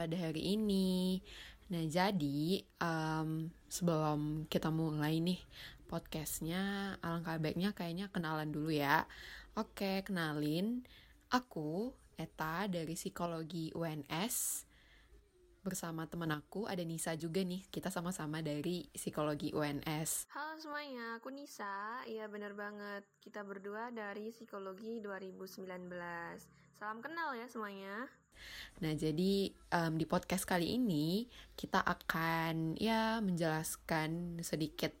pada hari ini. Nah, jadi um, sebelum kita mulai nih podcastnya, alangkah baiknya kayaknya kenalan dulu ya. Oke, kenalin. Aku, Eta dari Psikologi UNS bersama teman aku ada Nisa juga nih. Kita sama-sama dari Psikologi UNS. Halo semuanya, aku Nisa. Iya bener banget. Kita berdua dari Psikologi 2019. Salam kenal ya semuanya. Nah, jadi um, di podcast kali ini kita akan ya menjelaskan sedikit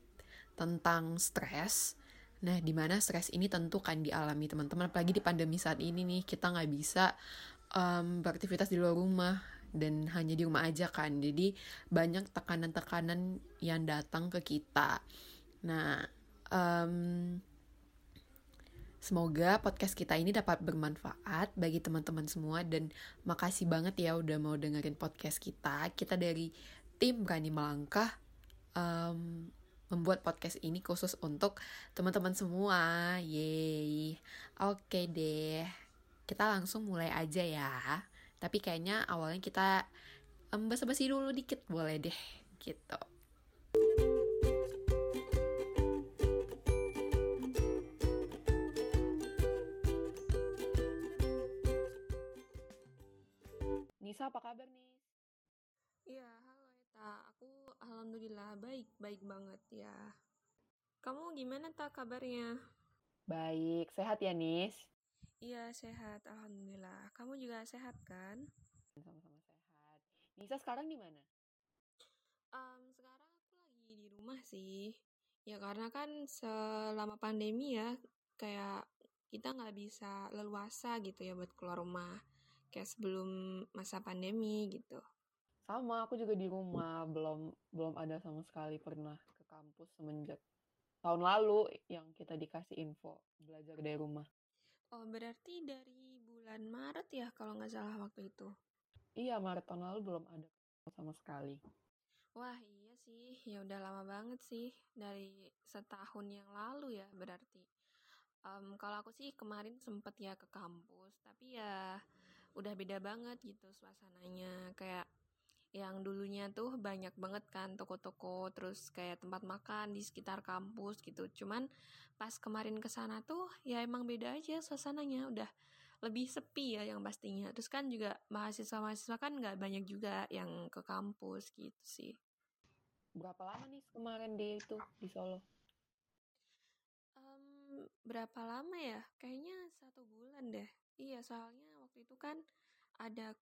tentang stres. Nah, di mana stres ini tentu kan dialami teman-teman, apalagi di pandemi saat ini nih kita nggak bisa um, beraktivitas di luar rumah dan hanya di rumah aja kan. Jadi banyak tekanan-tekanan yang datang ke kita. Nah, um, semoga podcast kita ini dapat bermanfaat bagi teman-teman semua dan makasih banget ya udah mau dengerin podcast kita. Kita dari tim Berani Melangkah um, membuat podcast ini khusus untuk teman-teman semua. Yeay. Oke deh. Kita langsung mulai aja ya. Tapi kayaknya awalnya kita um, basa-basi dulu dikit boleh deh gitu. Nisa apa kabar nih? Iya, halo Eta. Aku alhamdulillah baik, baik banget ya. Kamu gimana tak kabarnya? Baik, sehat ya Nis? Iya, sehat. Alhamdulillah. Kamu juga sehat kan? Sama-sama sehat. Nisa sekarang di mana? Um, sekarang aku lagi di rumah sih. Ya karena kan selama pandemi ya, kayak kita nggak bisa leluasa gitu ya buat keluar rumah. Kayak sebelum masa pandemi gitu. Sama, aku juga di rumah. Belum belum ada sama sekali pernah ke kampus semenjak tahun lalu yang kita dikasih info belajar dari rumah. Oh, berarti dari bulan Maret ya kalau nggak salah waktu itu. Iya, Maret tahun lalu belum ada sama sekali. Wah, iya sih. Ya udah lama banget sih. Dari setahun yang lalu ya berarti. Um, kalau aku sih kemarin sempet ya ke kampus. Tapi ya udah beda banget gitu suasananya. Kayak yang dulunya tuh banyak banget kan toko-toko terus kayak tempat makan di sekitar kampus gitu. Cuman pas kemarin ke sana tuh ya emang beda aja suasananya. Udah lebih sepi ya yang pastinya. Terus kan juga mahasiswa-mahasiswa kan nggak banyak juga yang ke kampus gitu sih. Berapa lama nih kemarin di itu di Solo? Um, berapa lama ya? Kayaknya satu bulan deh. Iya soalnya itu kan ada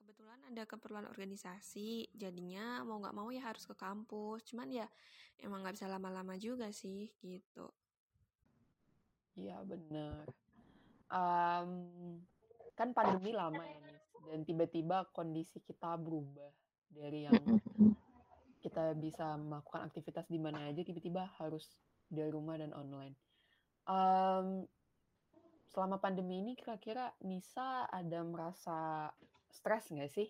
kebetulan ada keperluan organisasi jadinya mau nggak mau ya harus ke kampus cuman ya emang nggak bisa lama-lama juga sih gitu. Iya bener um, kan pandemi lama ya nih dan tiba-tiba kondisi kita berubah dari yang kita bisa melakukan aktivitas di mana aja tiba-tiba harus dari rumah dan online. Um, selama pandemi ini kira-kira Nisa ada merasa stres nggak sih?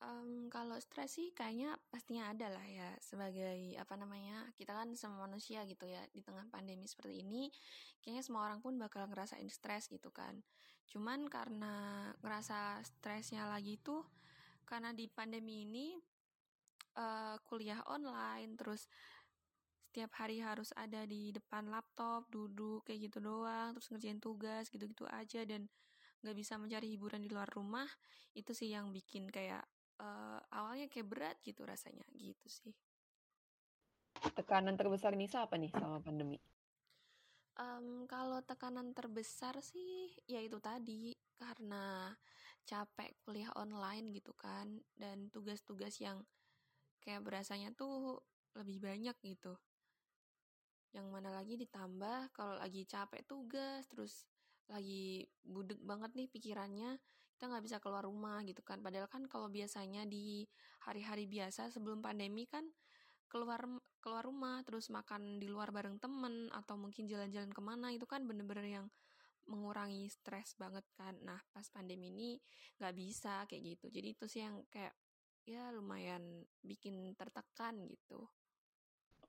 Um, kalau stres sih kayaknya pastinya ada lah ya sebagai apa namanya kita kan semua manusia gitu ya di tengah pandemi seperti ini kayaknya semua orang pun bakal ngerasain stres gitu kan cuman karena ngerasa stresnya lagi tuh karena di pandemi ini uh, kuliah online terus setiap hari harus ada di depan laptop duduk kayak gitu doang terus ngerjain tugas gitu-gitu aja dan nggak bisa mencari hiburan di luar rumah itu sih yang bikin kayak uh, awalnya kayak berat gitu rasanya gitu sih. Tekanan terbesar Nisa apa nih sama pandemi? Um, kalau tekanan terbesar sih ya itu tadi karena capek kuliah online gitu kan dan tugas-tugas yang kayak berasanya tuh lebih banyak gitu yang mana lagi ditambah kalau lagi capek tugas terus lagi budek banget nih pikirannya kita nggak bisa keluar rumah gitu kan. Padahal kan kalau biasanya di hari-hari biasa sebelum pandemi kan keluar keluar rumah terus makan di luar bareng temen atau mungkin jalan-jalan ke mana itu kan bener-bener yang mengurangi stres banget kan. Nah pas pandemi ini nggak bisa kayak gitu. Jadi itu sih yang kayak ya lumayan bikin tertekan gitu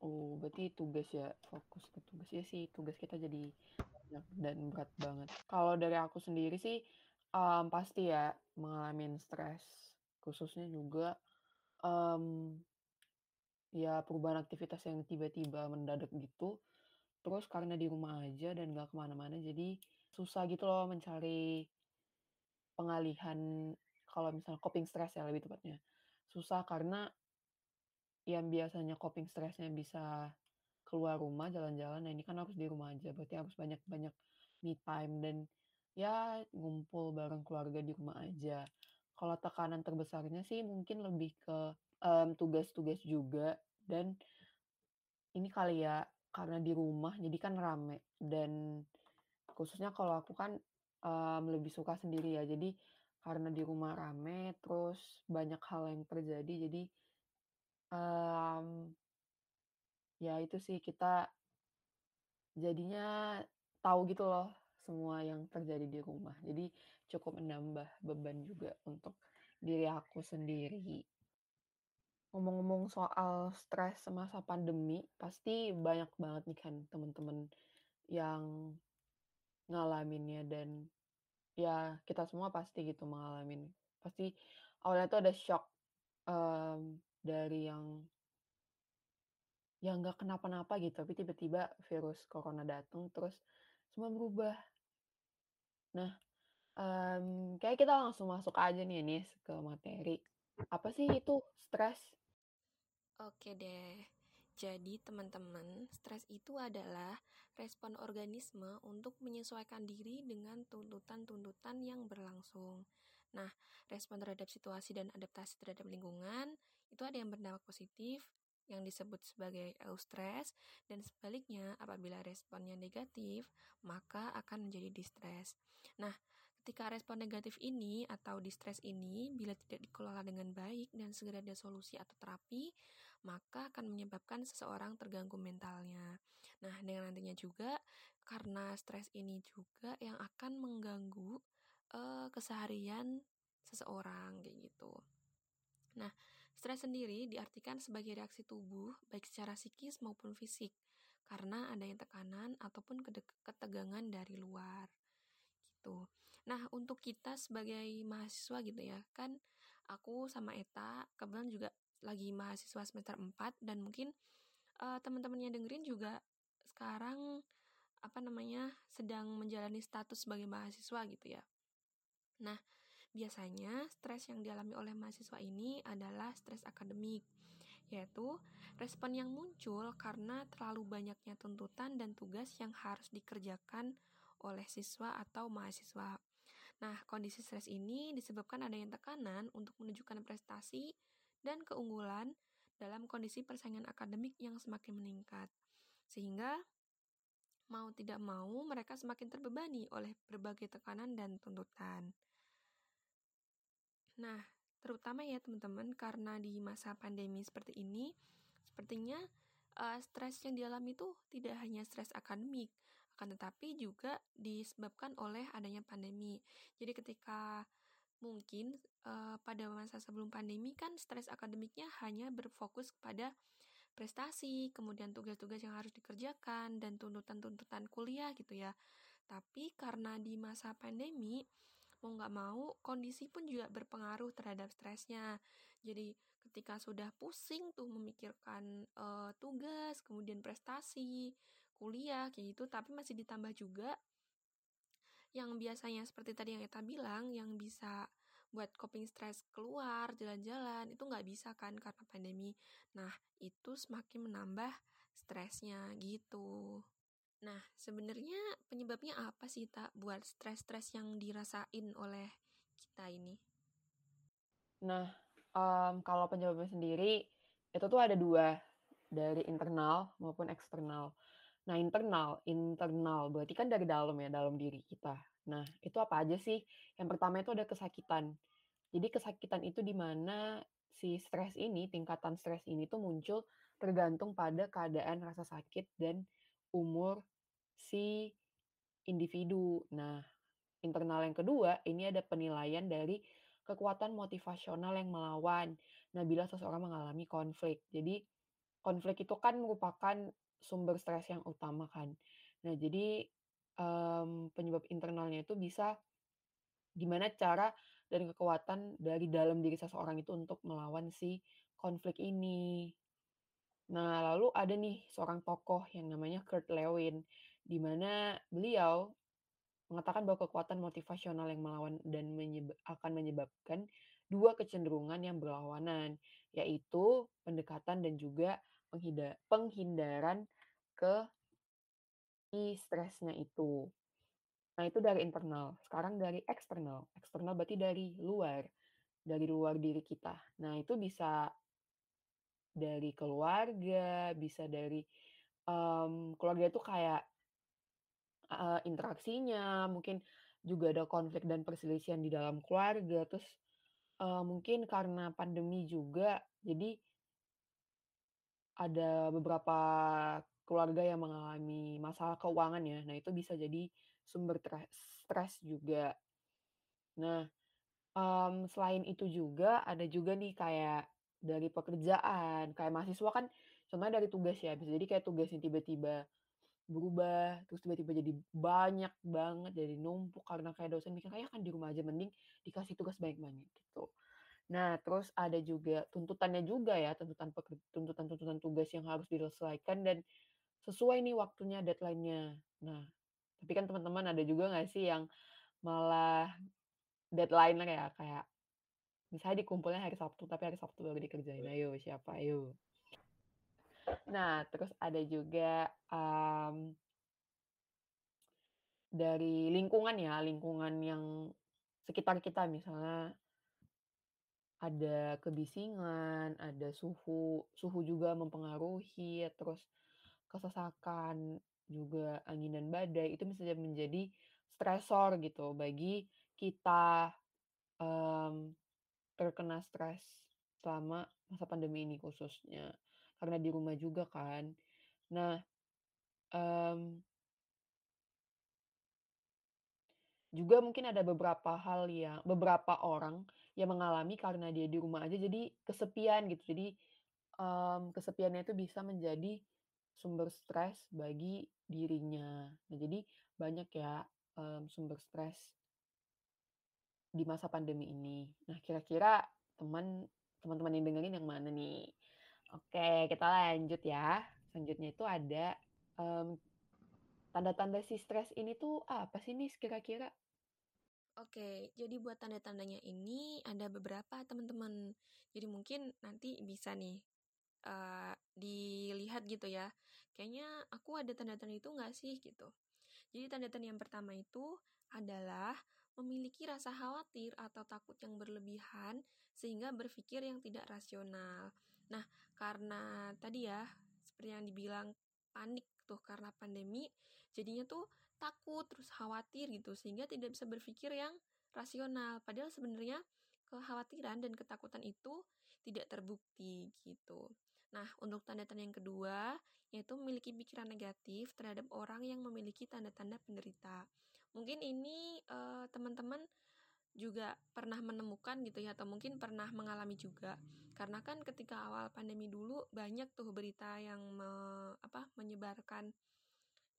oh berarti tugas ya fokus ke tugas ya sih tugas kita jadi banyak dan berat banget. Kalau dari aku sendiri sih, Um, pasti ya mengalami stres, khususnya juga, um, ya perubahan aktivitas yang tiba-tiba mendadak gitu, terus karena di rumah aja dan nggak ke mana-mana jadi susah gitu loh mencari pengalihan kalau misalnya coping stres ya lebih tepatnya. Susah karena yang biasanya coping stresnya bisa keluar rumah, jalan-jalan, nah ini kan harus di rumah aja, berarti harus banyak-banyak me time dan ya ngumpul bareng keluarga di rumah aja. Kalau tekanan terbesarnya sih mungkin lebih ke, mmm, tugas-tugas juga dan ini kali ya, karena di rumah jadi kan rame dan khususnya kalau aku kan, mmm, lebih suka sendiri ya. Jadi karena di rumah rame, terus banyak hal yang terjadi jadi, mmm Ya itu sih, kita jadinya tahu gitu loh semua yang terjadi di rumah. Jadi cukup menambah beban juga untuk diri aku sendiri. Ngomong-ngomong soal stres semasa pandemi, pasti banyak banget nih kan temen-temen yang ngalaminnya dan ya kita semua pasti gitu mengalami. Pasti awalnya tuh ada shock, mmm, dari yang Ya nggak kenapa-napa gitu, tapi tiba-tiba virus corona datang, terus semua berubah. Nah, mmm, kayaknya kita langsung masuk aja nih, Nis, ke materi. Apa sih itu stres? Oke deh. Jadi, teman-teman, stres itu adalah respon organisme untuk menyesuaikan diri dengan tuntutan-tuntutan yang berlangsung. Nah, respon terhadap situasi dan adaptasi terhadap lingkungan itu ada yang berdampak positif, yang disebut sebagai eustress, dan sebaliknya apabila responnya negatif, maka akan menjadi distress. Nah, ketika respon negatif ini atau distress ini bila tidak dikelola dengan baik dan segera ada solusi atau terapi, maka akan menyebabkan seseorang terganggu mentalnya. Nah, dengan nantinya juga karena stres ini juga yang akan mengganggu uh, keseharian seseorang kayak gitu. Nah, stres sendiri diartikan sebagai reaksi tubuh baik secara psikis maupun fisik karena adanya tekanan ataupun ketegangan dari luar gitu. Nah, untuk kita sebagai mahasiswa gitu ya, kan aku sama Eta kebetulan juga lagi mahasiswa semester 4 dan mungkin uh, teman-teman yang dengerin juga sekarang apa namanya sedang menjalani status sebagai mahasiswa gitu ya. Nah, Biasanya, stres yang dialami oleh mahasiswa ini adalah stres akademik, yaitu respon yang muncul karena terlalu banyaknya tuntutan dan tugas yang harus dikerjakan oleh siswa atau mahasiswa. Nah, kondisi stres ini disebabkan adanya tekanan untuk menunjukkan prestasi dan keunggulan dalam kondisi persaingan akademik yang semakin meningkat. Sehingga mau tidak mau mereka semakin terbebani oleh berbagai tekanan dan tuntutan. Nah, terutama ya teman-teman karena di masa pandemi seperti ini, sepertinya uh, stres yang dialami itu tidak hanya stres akademik, akan tetapi juga disebabkan oleh adanya pandemi. Jadi ketika mungkin uh, pada masa sebelum pandemi kan stres akademiknya hanya berfokus kepada prestasi, kemudian tugas-tugas yang harus dikerjakan dan tuntutan-tuntutan kuliah gitu ya. Tapi karena di masa pandemi mau nggak mau kondisi pun juga berpengaruh terhadap stresnya. Jadi ketika sudah pusing tuh memikirkan uh, tugas kemudian prestasi kuliah kayak gitu tapi masih ditambah juga yang biasanya seperti tadi yang Eta bilang yang bisa buat coping stress keluar jalan-jalan itu nggak bisa kan karena pandemi. Nah itu semakin menambah stresnya gitu Nah, sebenarnya penyebabnya apa sih, Tak, buat stres-stres yang dirasain oleh kita ini? Nah, um, kalau penyebabnya sendiri, itu tuh ada dua, dari internal maupun eksternal. Nah, internal internal berarti kan dari dalam ya, dalam diri kita. Nah, itu apa aja sih? Yang pertama itu ada kesakitan. Jadi kesakitan itu di mana si stres ini, tingkatan stres ini tuh muncul tergantung pada keadaan rasa sakit dan umur si individu. Nah, internal yang kedua, ini ada penilaian dari kekuatan motivasional yang melawan. Nah, bila seseorang mengalami konflik. Jadi, konflik itu kan merupakan sumber stres yang utama kan. Nah, jadi um, penyebab internalnya itu bisa gimana cara dan kekuatan dari dalam diri seseorang itu untuk melawan si konflik ini. Nah, lalu ada nih seorang tokoh yang namanya Kurt Lewin, di mana beliau mengatakan bahwa kekuatan motivasional yang melawan dan menyeba akan menyebabkan dua kecenderungan yang berlawanan, yaitu pendekatan dan juga penghindaran ke stresnya itu. Nah, itu dari internal. Sekarang dari eksternal. Eksternal berarti dari luar, dari luar diri kita. Nah, itu bisa dari keluarga, bisa dari, mmm, keluarga itu kayak Heeh, interaksinya, mungkin juga ada konflik dan perselisihan di dalam keluarga, terus, eee, mungkin karena pandemi juga, jadi ada beberapa keluarga yang mengalami masalah keuangan ya. Nah, itu bisa jadi sumber tres stres juga. Nah, mmm, selain itu juga, ada juga nih kayak dari pekerjaan, kayak mahasiswa kan contohnya dari tugas ya, bisa jadi kayak tugasnya tiba-tiba Berubah, terus tiba-tiba jadi banyak banget, jadi numpuk karena kayak dosen mikir, "Kayaknya kan di rumah aja, mending dikasih tugas banyak-banyak," gitu. Nah, terus ada juga tuntutannya juga ya, tuntutan peker tuntutan-tuntutan tugas yang harus diselesaikan dan sesuai nih waktunya, deadline-nya. Nah, tapi kan teman-teman ada juga nggak sih yang malah deadline-nya ya, kayak misalnya dikumpulnya hari Sabtu, tapi hari Sabtu baru dikerjain. Ayo, siapa? Ayo. Nah, terus ada juga, mmm Dari lingkungan ya, lingkungan yang sekitar kita misalnya ada kebisingan, ada suhu suhu juga mempengaruhi, terus kesesakan, juga angin dan badai, itu bisa menjadi stresor gitu bagi kita, mmm, terkena stres selama masa pandemi ini khususnya, karena di rumah juga kan. Nah, mmm Juga mungkin ada beberapa hal yang beberapa orang yang mengalami karena dia di rumah aja jadi kesepian gitu. Jadi, mmm, kesepiannya itu bisa menjadi sumber stres bagi dirinya. Nah, jadi banyak ya, mmm, sumber stres di masa pandemi ini. Nah, kira-kira teman teman-teman yang dengerin yang mana nih? Oke, kita lanjut ya. Selanjutnya itu ada, mmm, tanda-tanda si stres ini tuh apa sih nih kira-kira? Oke, jadi buat tanda-tandanya ini ada beberapa teman-teman. Jadi mungkin nanti bisa nih uh, dilihat gitu ya. Kayaknya aku ada tanda-tanda itu nggak sih gitu. Jadi tanda-tanda yang pertama itu adalah memiliki rasa khawatir atau takut yang berlebihan sehingga berpikir yang tidak rasional. Nah, karena tadi ya seperti yang dibilang panik tuh karena pandemi, jadinya tuh takut terus khawatir gitu sehingga tidak bisa berpikir yang rasional padahal sebenarnya kekhawatiran dan ketakutan itu tidak terbukti gitu. Nah, untuk tanda-tanda yang kedua yaitu memiliki pikiran negatif terhadap orang yang memiliki tanda-tanda penderita. Mungkin ini uh, teman-teman juga pernah menemukan gitu ya atau mungkin pernah mengalami juga karena kan ketika awal pandemi dulu banyak tuh berita yang me, apa menyebarkan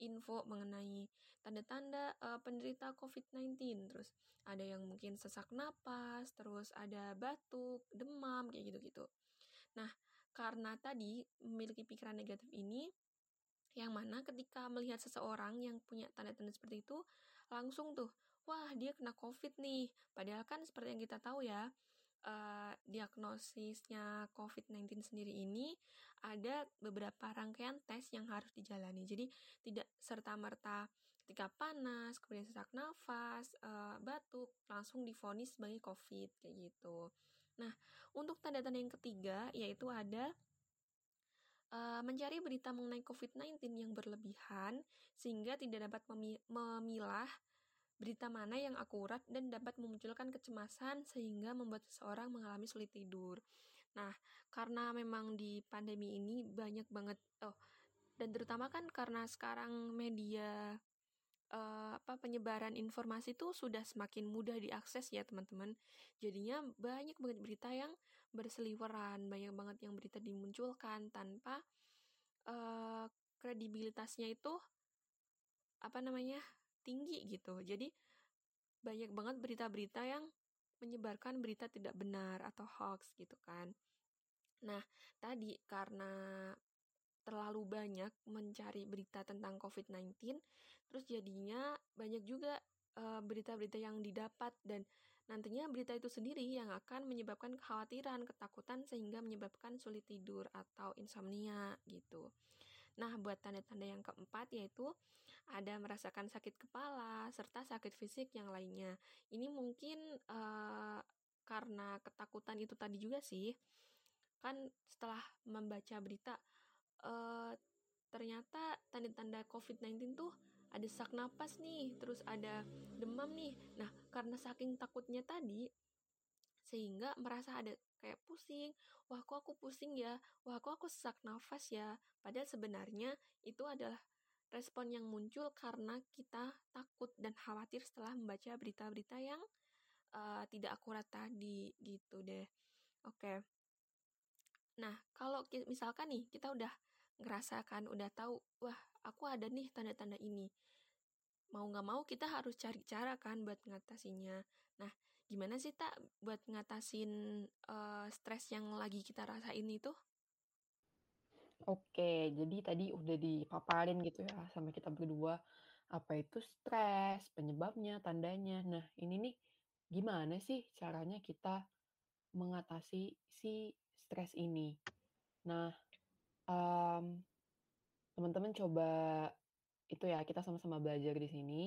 info mengenai tanda-tanda uh, penderita COVID-19. Terus ada yang mungkin sesak napas, terus ada batuk, demam, kayak gitu-gitu. Nah, karena tadi memiliki pikiran negatif ini, yang mana ketika melihat seseorang yang punya tanda-tanda seperti itu, langsung tuh, wah dia kena COVID nih. Padahal kan seperti yang kita tahu ya, uh, diagnosisnya COVID-19 sendiri ini ada beberapa rangkaian tes yang harus dijalani. Jadi tidak serta-merta ketika panas, kemudian sesak nafas, uh, batuk, langsung difonis sebagai COVID kayak gitu. Nah, untuk tanda-tanda yang ketiga yaitu ada uh, mencari berita mengenai COVID-19 yang berlebihan sehingga tidak dapat memilah berita mana yang akurat dan dapat memunculkan kecemasan sehingga membuat seseorang mengalami sulit tidur. Nah, karena memang di pandemi ini banyak banget oh dan terutama kan karena sekarang media uh, apa penyebaran informasi itu sudah semakin mudah diakses ya teman-teman. Jadinya banyak banget berita yang berseliweran, banyak banget yang berita dimunculkan tanpa uh, kredibilitasnya itu apa namanya tinggi gitu. Jadi banyak banget berita-berita yang menyebarkan berita tidak benar atau hoax gitu kan. Nah, tadi karena terlalu banyak mencari berita tentang COVID-19, terus jadinya banyak juga berita berita-berita yang didapat dan nantinya berita itu sendiri yang akan menyebabkan kekhawatiran, ketakutan sehingga menyebabkan sulit tidur atau insomnia gitu. Nah, buat tanda-tanda yang keempat yaitu ada merasakan sakit kepala serta sakit fisik yang lainnya. Ini mungkin uh, karena ketakutan itu tadi juga sih. Kan setelah membaca berita uh, ternyata tanda-tanda COVID-19 tuh ada sesak napas nih, terus ada demam nih. Nah, karena saking takutnya tadi, sehingga merasa ada kayak pusing, wah kok aku pusing ya, wah kok aku sesak nafas ya. Padahal sebenarnya itu adalah respon yang muncul karena kita takut dan khawatir setelah membaca berita-berita yang uh, tidak akurat tadi gitu deh. Oke. Nah, kalau misalkan nih kita udah ngerasakan, udah tahu, wah aku ada nih tanda-tanda ini. Mau nggak mau kita harus cari cara kan buat ngatasinya. Nah, gimana sih tak buat ngatasin uh, stres yang lagi kita rasain itu? Oke, jadi tadi udah dipaparin gitu ya sama kita berdua apa itu stres, penyebabnya, tandanya. Nah, ini nih gimana sih caranya kita mengatasi si stres ini? Nah, um, teman-teman coba itu ya kita sama-sama belajar di sini.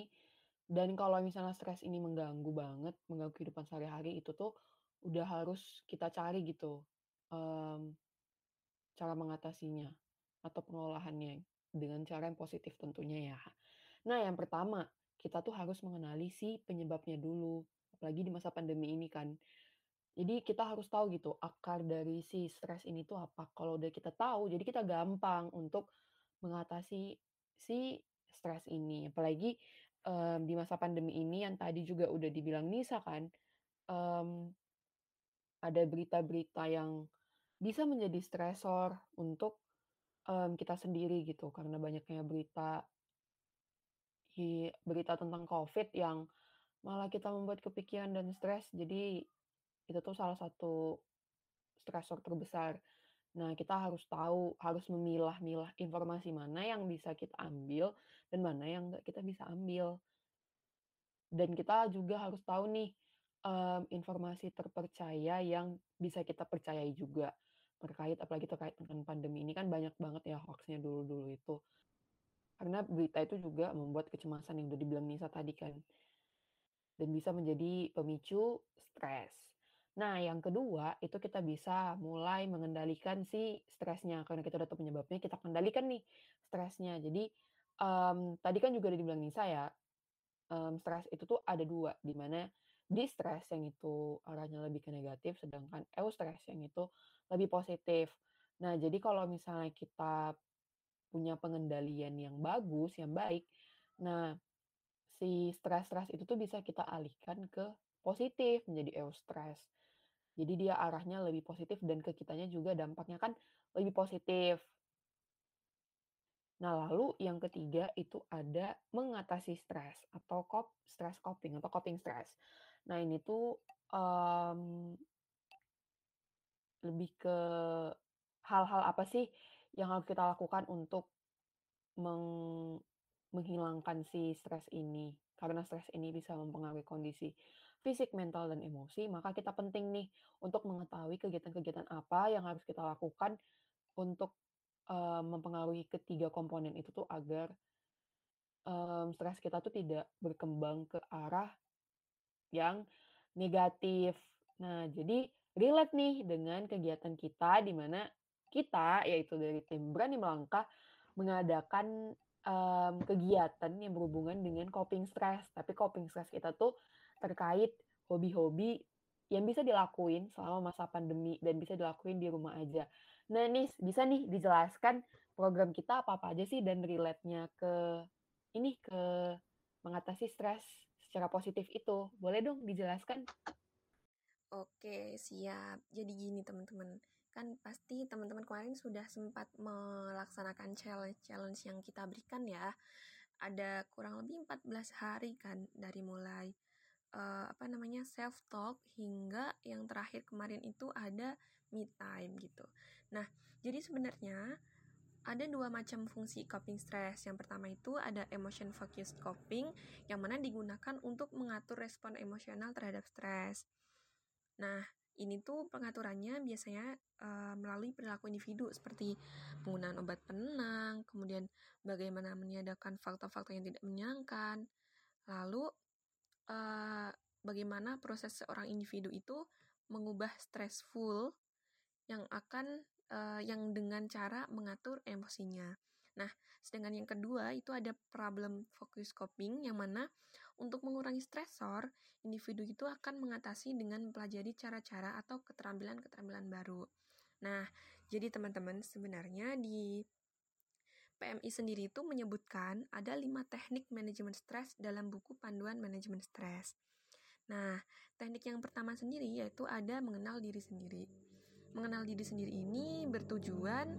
Dan kalau misalnya stres ini mengganggu banget, mengganggu kehidupan sehari-hari itu tuh udah harus kita cari gitu um, cara mengatasinya atau pengolahannya dengan cara yang positif tentunya ya. Nah yang pertama kita tuh harus mengenali si penyebabnya dulu, apalagi di masa pandemi ini kan. Jadi kita harus tahu gitu akar dari si stres ini tuh apa. Kalau udah kita tahu, jadi kita gampang untuk mengatasi si stres ini. Apalagi um, di masa pandemi ini yang tadi juga udah dibilang Nisa kan, um, ada berita-berita yang bisa menjadi stresor untuk um, kita sendiri gitu karena banyaknya berita berita tentang COVID yang malah kita membuat kepikiran dan stres. Jadi itu tuh salah satu stresor terbesar. Nah, kita harus tahu, harus memilah-milah informasi mana yang bisa kita ambil dan mana yang nggak kita bisa ambil. Dan kita juga harus tahu nih um, informasi terpercaya yang bisa kita percayai juga terkait apalagi terkait dengan pandemi ini kan banyak banget ya hoaxnya dulu-dulu itu. Karena berita itu juga membuat kecemasan yang udah dibilang Nisa tadi kan. Dan bisa menjadi pemicu stres. Nah, yang kedua itu kita bisa mulai mengendalikan si stresnya karena kita udah tahu penyebabnya, kita kendalikan nih stresnya. Jadi um, tadi kan juga udah dibilang Nisa ya, um, stres itu tuh ada dua, di mana di stres yang itu arahnya lebih ke negatif, sedangkan eustress yang itu lebih positif. Nah, jadi kalau misalnya kita punya pengendalian yang bagus, yang baik, nah si stres-stres itu tuh bisa kita alihkan ke positif menjadi eustress. Jadi dia arahnya lebih positif dan ke kitanya juga dampaknya kan lebih positif. Nah, lalu yang ketiga itu ada mengatasi stres atau cop stress coping atau coping stress. Nah, ini tuh um, lebih ke hal-hal apa sih yang harus kita lakukan untuk meng menghilangkan si stres ini. Karena stres ini bisa mempengaruhi kondisi fisik, mental, dan emosi, maka kita penting nih untuk mengetahui kegiatan-kegiatan apa yang harus kita lakukan untuk uh, mempengaruhi ketiga komponen itu tuh agar um, stres kita tuh tidak berkembang ke arah yang negatif. Nah, jadi relate nih dengan kegiatan kita di mana kita, yaitu dari tim Berani Melangkah, mengadakan um, kegiatan yang berhubungan dengan coping stress. Tapi coping stress kita tuh terkait hobi-hobi yang bisa dilakuin selama masa pandemi dan bisa dilakuin di rumah aja. Nah, nih bisa nih dijelaskan program kita apa-apa aja sih dan relate-nya ke ini ke mengatasi stres secara positif itu. Boleh dong dijelaskan? Oke, siap. Jadi gini teman-teman, kan pasti teman-teman kemarin sudah sempat melaksanakan challenge-challenge yang kita berikan ya. Ada kurang lebih 14 hari kan dari mulai uh, apa namanya self talk hingga yang terakhir kemarin itu ada me time gitu. Nah, jadi sebenarnya ada dua macam fungsi coping stress. Yang pertama itu ada emotion focused coping yang mana digunakan untuk mengatur respon emosional terhadap stres. Nah, ini tuh pengaturannya biasanya uh, melalui perilaku individu seperti penggunaan obat penenang, kemudian bagaimana meniadakan faktor-faktor yang tidak menyenangkan, lalu uh, bagaimana proses seorang individu itu mengubah stressful yang akan uh, yang dengan cara mengatur emosinya. Nah, sedangkan yang kedua itu ada problem focus coping yang mana untuk mengurangi stresor, individu itu akan mengatasi dengan mempelajari cara-cara atau keterampilan-keterampilan baru. Nah, jadi teman-teman sebenarnya di PMI sendiri itu menyebutkan ada lima teknik manajemen stres dalam buku panduan manajemen stres. Nah, teknik yang pertama sendiri yaitu ada mengenal diri sendiri. Mengenal diri sendiri ini bertujuan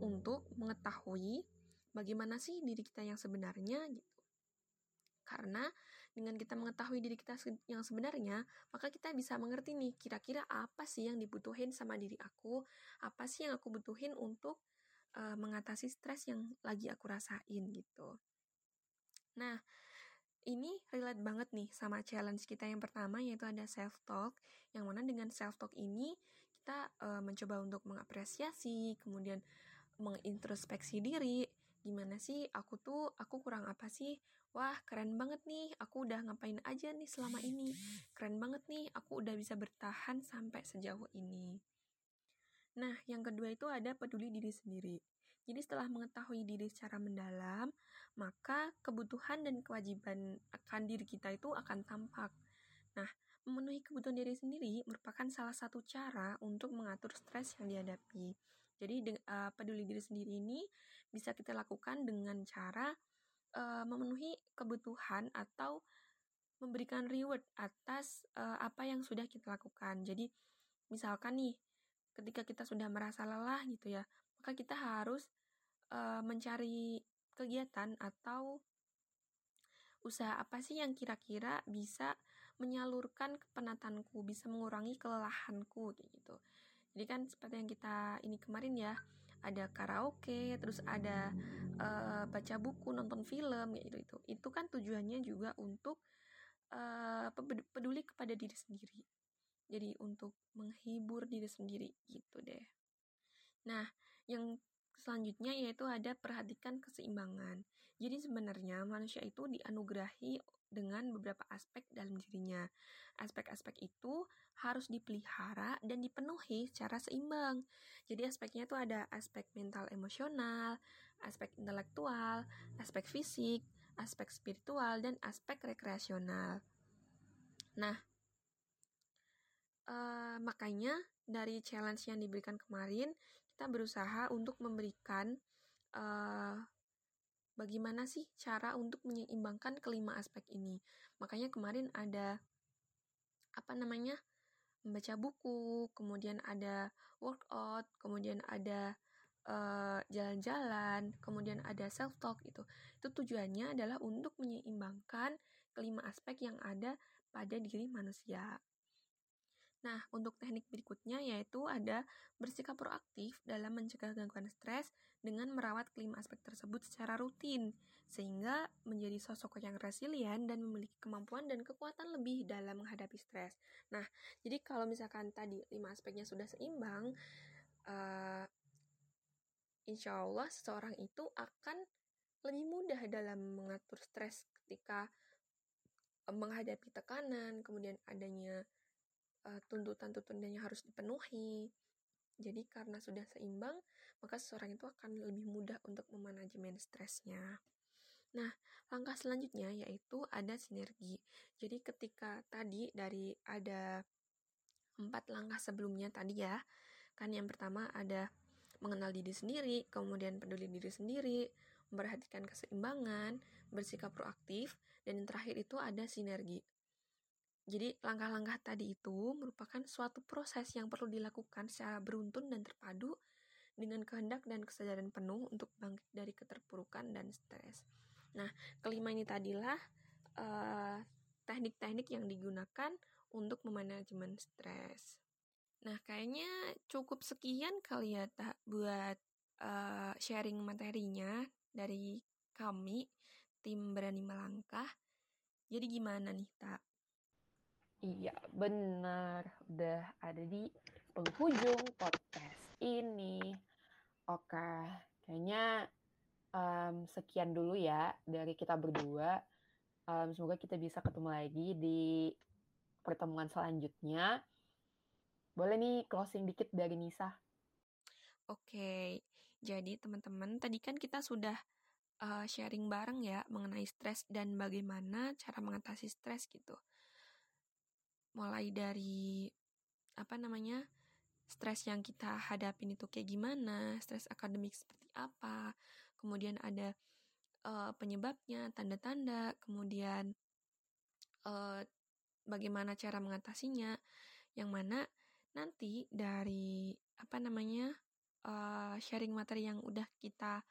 untuk mengetahui bagaimana sih diri kita yang sebenarnya gitu. Karena dengan kita mengetahui diri kita yang sebenarnya, maka kita bisa mengerti nih kira-kira apa sih yang dibutuhin sama diri aku, apa sih yang aku butuhin untuk uh, mengatasi stres yang lagi aku rasain gitu. Nah, ini relate banget nih sama challenge kita yang pertama yaitu ada self talk yang mana dengan self talk ini kita uh, mencoba untuk mengapresiasi kemudian mengintrospeksi diri gimana sih aku tuh aku kurang apa sih wah keren banget nih aku udah ngapain aja nih selama ini keren banget nih aku udah bisa bertahan sampai sejauh ini nah yang kedua itu ada peduli diri sendiri jadi setelah mengetahui diri secara mendalam, maka kebutuhan dan kewajiban akan diri kita itu akan tampak. Nah, memenuhi kebutuhan diri sendiri merupakan salah satu cara untuk mengatur stres yang dihadapi. Jadi uh, peduli diri sendiri ini bisa kita lakukan dengan cara uh, memenuhi kebutuhan atau memberikan reward atas uh, apa yang sudah kita lakukan. Jadi misalkan nih ketika kita sudah merasa lelah gitu ya, maka kita harus uh, mencari kegiatan atau usaha apa sih yang kira-kira bisa menyalurkan kepenatanku, bisa mengurangi kelelahanku gitu. Jadi kan seperti yang kita ini kemarin ya, ada karaoke, terus ada uh, baca buku, nonton film gitu itu. Itu kan tujuannya juga untuk uh, peduli kepada diri sendiri. Jadi untuk menghibur diri sendiri gitu deh. Nah, yang Selanjutnya yaitu ada perhatikan keseimbangan. Jadi sebenarnya manusia itu dianugerahi dengan beberapa aspek dalam dirinya. Aspek-aspek itu harus dipelihara dan dipenuhi secara seimbang. Jadi aspeknya itu ada aspek mental emosional, aspek intelektual, aspek fisik, aspek spiritual, dan aspek rekreasional. Nah, uh, makanya dari challenge yang diberikan kemarin, kita berusaha untuk memberikan uh, bagaimana sih cara untuk menyeimbangkan kelima aspek ini. Makanya kemarin ada apa namanya? membaca buku, kemudian ada workout, kemudian ada eh, jalan-jalan, kemudian ada self talk itu. Itu tujuannya adalah untuk menyeimbangkan kelima aspek yang ada pada diri manusia. Nah, untuk teknik berikutnya yaitu ada bersikap proaktif dalam mencegah gangguan stres dengan merawat kelima aspek tersebut secara rutin, sehingga menjadi sosok yang resilient dan memiliki kemampuan dan kekuatan lebih dalam menghadapi stres. Nah, jadi kalau misalkan tadi lima aspeknya sudah seimbang, uh, insya Allah seseorang itu akan lebih mudah dalam mengatur stres ketika menghadapi tekanan, kemudian adanya uh, tuntutan-tuntutan yang harus dipenuhi. Jadi karena sudah seimbang, maka seseorang itu akan lebih mudah untuk memanajemen stresnya. Nah, langkah selanjutnya yaitu ada sinergi. Jadi ketika tadi dari ada empat langkah sebelumnya tadi ya, kan yang pertama ada mengenal diri sendiri, kemudian peduli diri sendiri, memperhatikan keseimbangan, bersikap proaktif, dan yang terakhir itu ada sinergi. Jadi langkah-langkah tadi itu merupakan suatu proses yang perlu dilakukan secara beruntun dan terpadu dengan kehendak dan kesadaran penuh untuk bangkit dari keterpurukan dan stres. Nah, kelima ini tadilah uh, teknik-teknik yang digunakan untuk memanajemen stres. Nah, kayaknya cukup sekian kali ya tak buat uh, sharing materinya dari kami tim berani melangkah. Jadi gimana nih tak? Iya benar, udah ada di penghujung podcast ini. Oke, kayaknya um, sekian dulu ya dari kita berdua. Um, semoga kita bisa ketemu lagi di pertemuan selanjutnya. Boleh nih closing dikit dari Nisa. Oke, jadi teman-teman tadi kan kita sudah uh, sharing bareng ya mengenai stres dan bagaimana cara mengatasi stres gitu. Mulai dari apa namanya stres yang kita hadapin itu kayak gimana, stres akademik seperti apa, kemudian ada uh, penyebabnya, tanda-tanda, kemudian uh, bagaimana cara mengatasinya, yang mana nanti dari apa namanya uh, sharing materi yang udah kita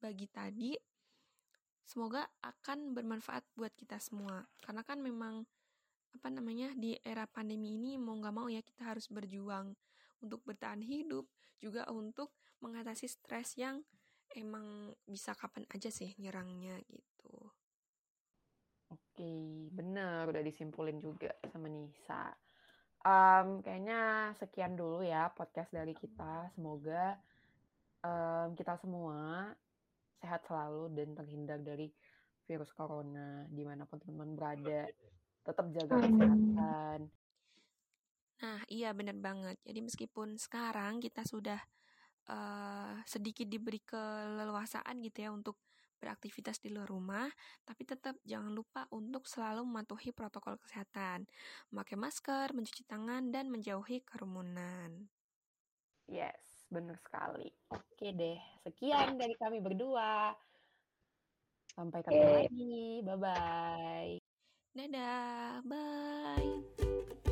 bagi tadi semoga akan bermanfaat buat kita semua. Karena kan memang apa namanya di era pandemi ini mau nggak mau ya kita harus berjuang untuk bertahan hidup juga untuk mengatasi stres yang emang bisa kapan aja sih nyerangnya gitu. Oke, bener udah disimpulin juga sama Nisa um, kayaknya sekian dulu ya podcast dari kita. Semoga um, kita semua sehat selalu dan terhindar dari virus corona di mana pun teman-teman berada. Tetap jaga kesehatan. Nah, iya benar banget. Jadi meskipun sekarang kita sudah uh, sedikit diberi keleluasaan gitu ya untuk beraktivitas di luar rumah, tapi tetap jangan lupa untuk selalu mematuhi protokol kesehatan, memakai masker, mencuci tangan, dan menjauhi kerumunan. Yes, benar sekali. Oke deh, sekian dari kami berdua. Sampai ketemu lagi. Bye-bye. Dadah, bye.